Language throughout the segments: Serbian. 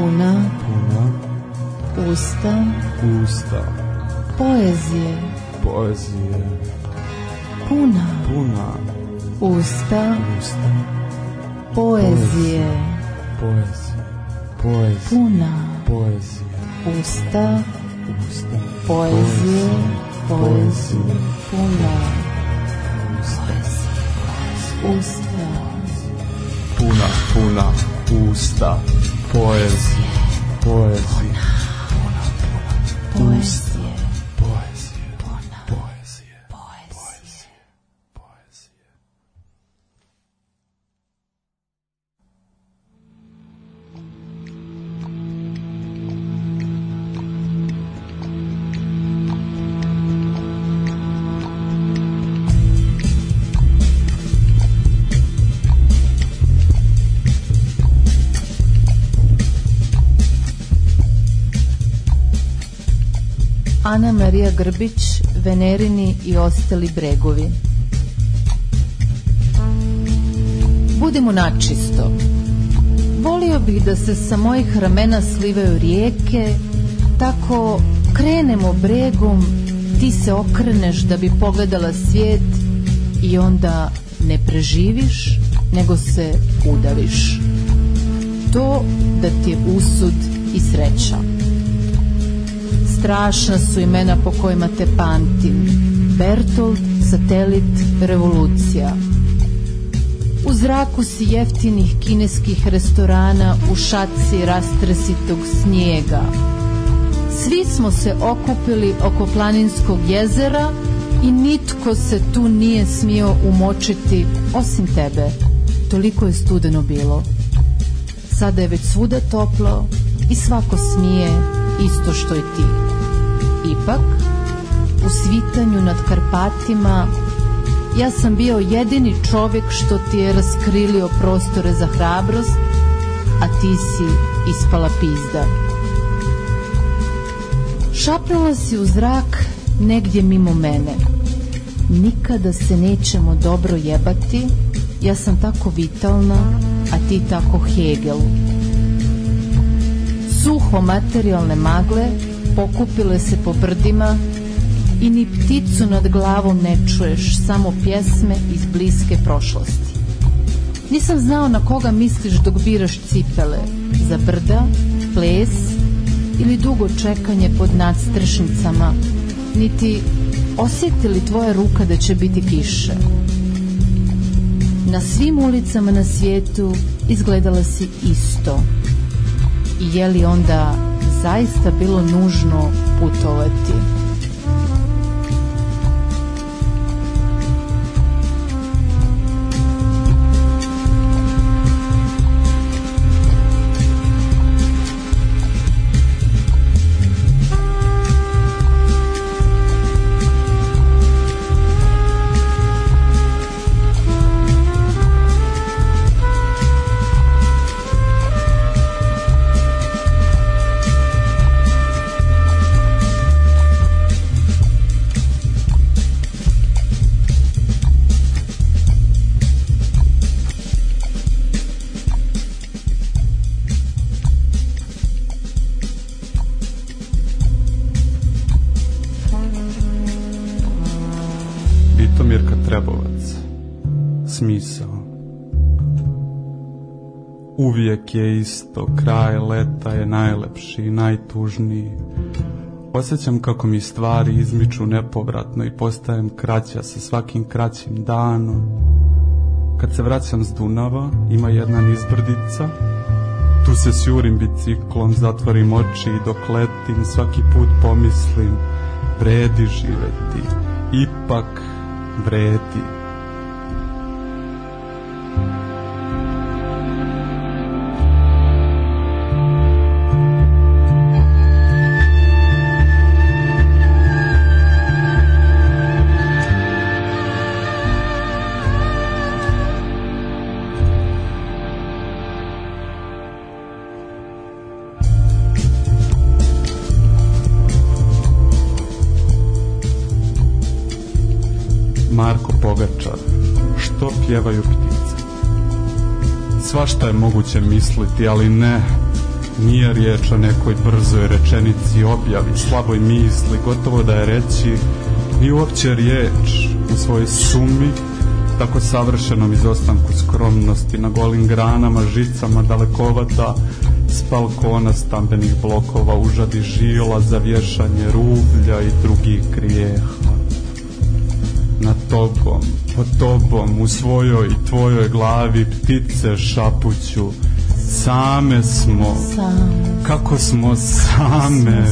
Puna, puna usta, usta poezije, poezije puna, puna usta, usta poezije, poezije, poezije puna, poezije usta, usta poezije, poezije puna usta, usta puna, puna usta Boys. Boys. Boys. Ana Marija Grbić, Venerini i ostali bregovi. Budimo načisto. Volio bih da se sa mojih ramena slivaju rijeke, tako krenemo bregom, ti se okreneš da bi pogledala svijet i onda ne preživiš, nego se udaviš. To da ti je usud i sreća strašna su imena po kojima te pamtim. Bertolt, satelit, revolucija. U zraku si jeftinih kineskih restorana u šaci rastresitog snijega. Svi smo se okupili oko planinskog jezera i nitko se tu nije smio umočiti osim tebe. Toliko je studeno bilo. Sada je već svuda toplo i svako smije isto što i ti. Ipak, u svitanju nad Karpatima, ja sam bio jedini čovek što ti je raskrilio prostore za hrabrost, a ti si ispala pizda. Šapnula si u zrak negdje mimo mene. Nikada se nećemo dobro jebati, ja sam tako vitalna, a ti tako Hegel. Suho materijalne magle pokupile se po brdima i ni pticu nad glavom ne čuješ, samo pjesme iz bliske prošlosti. Nisam znao na koga misliš dok biraš cipele, za brda, ples ili dugo čekanje pod nadstrešnicama, niti osjetili tvoja ruka da će biti kiše. Na svim ulicama na svijetu izgledala si isto. I je li onda zaista bilo nužno putovati smisao. Uvijek je isto, kraj leta je najlepši i najtužniji. Osećam kako mi stvari izmiču nepovratno i postajem kraća sa svakim kraćim danom. Kad se vraćam s Dunava, ima jedna nizbrdica, tu se sjurim biciklom, zatvorim oči i dok letim svaki put pomislim, vredi živeti, ipak vredi. Marko Pogačar Što pjevaju ptice Svašta je moguće misliti, ali ne Nije riječ o nekoj brzoj rečenici objavi, slaboj misli Gotovo da je reći Ni uopće riječ u svojoj sumi tako savršenom izostanku skromnosti na golim granama, žicama, dalekovata, s balkona stambenih blokova, užadi žila za vješanje rublja i drugih grijeha nad tobom, pod tobom, u svojoj i tvojoj glavi ptice šapuću. Same smo, kako smo same,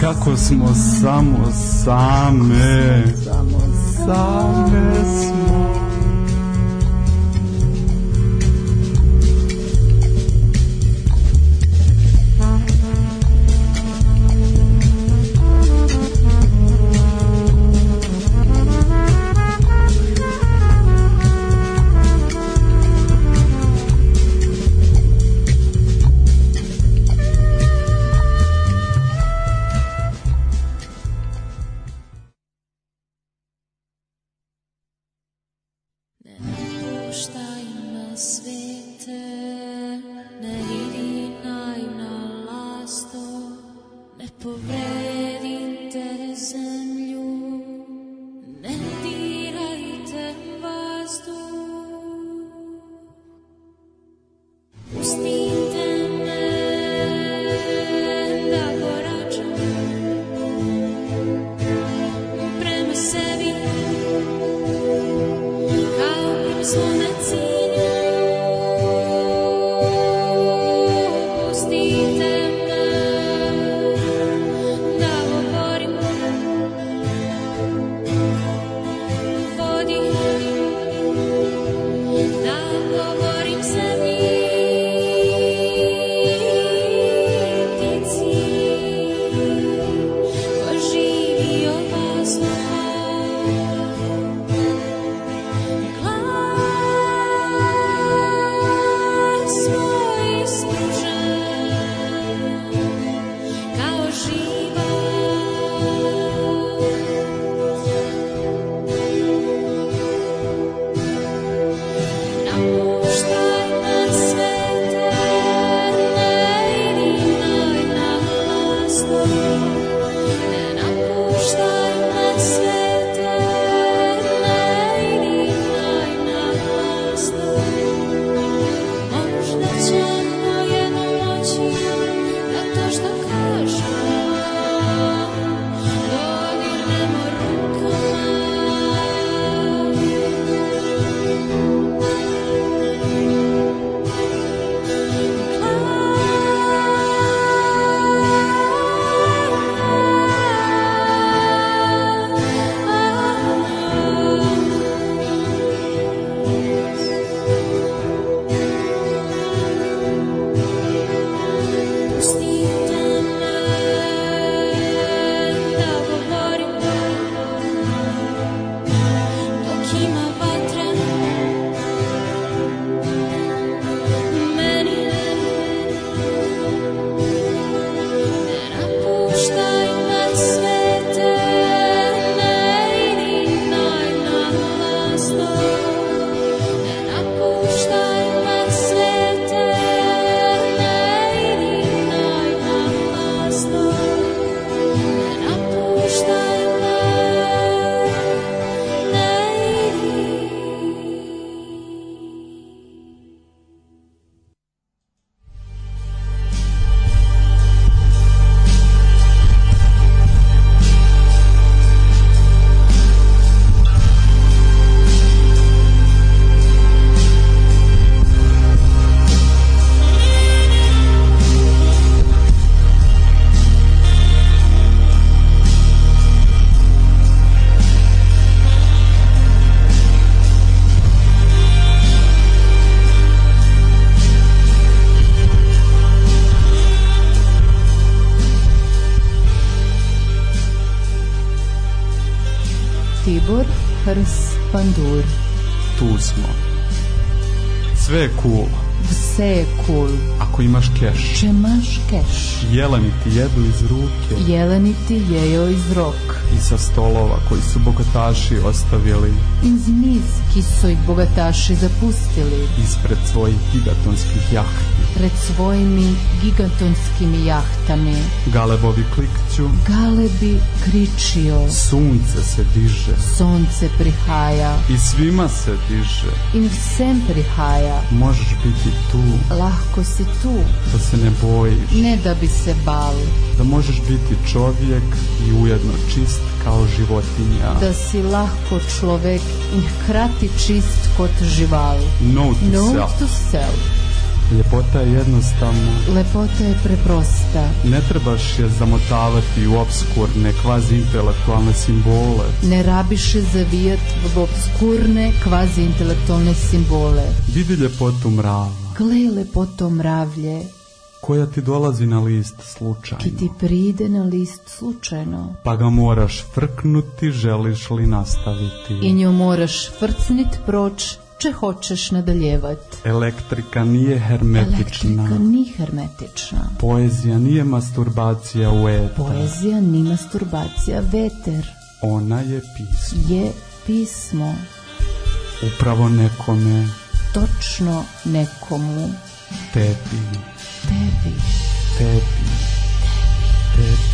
kako smo samo same, samo same. Satan. Dalibor Hrs Pandur. Tu smo. Sve je cool. Sve je cool. Ako imaš keš. Če imaš keš. Jeleni ti jedu iz ruke. Jeleni ti jeo iz rok. I sa stolova koji su bogataši ostavili. Iz niz kisoj bogataši zapustili. Ispred svojih gigatonskih jahti pred svojimi gigantonskimi jahtami. Galebovi klikću. Galebi kričio. Sunce se diže. Sunce prihaja. I svima se diže. I vsem prihaja. Možeš biti tu. Lahko si tu. Da se ne bojiš. Ne da bi se bal. Da možeš biti čovjek i ujedno čist kao životinja. Da si lahko čovek i hkrati čist kod žival. Note to Note self. To self. Lepota je jednostavna. Lepota je preprosta. Ne trebaš je zamotavati u obskurne, kvazi intelektualne simbole. Ne rabiš je zavijat u obskurne, kvazi intelektualne simbole. Vidi ljepotu mrava. Gle lepoto mravlje. Koja ti dolazi na list slučajno. Ki ti pride na list slučajno. Pa ga moraš frknuti, želiš li nastaviti. I nju moraš frcnit proč, če hoćeš nadaljevat. Elektrika nije hermetična. Elektrika nije hermetična. Poezija nije masturbacija u eter. Poezija nije masturbacija veter. Ona je pismo. Je pismo. Upravo nekome. Točno nekomu. Tebi. Tebi. Tebi. Tebi. Tebi.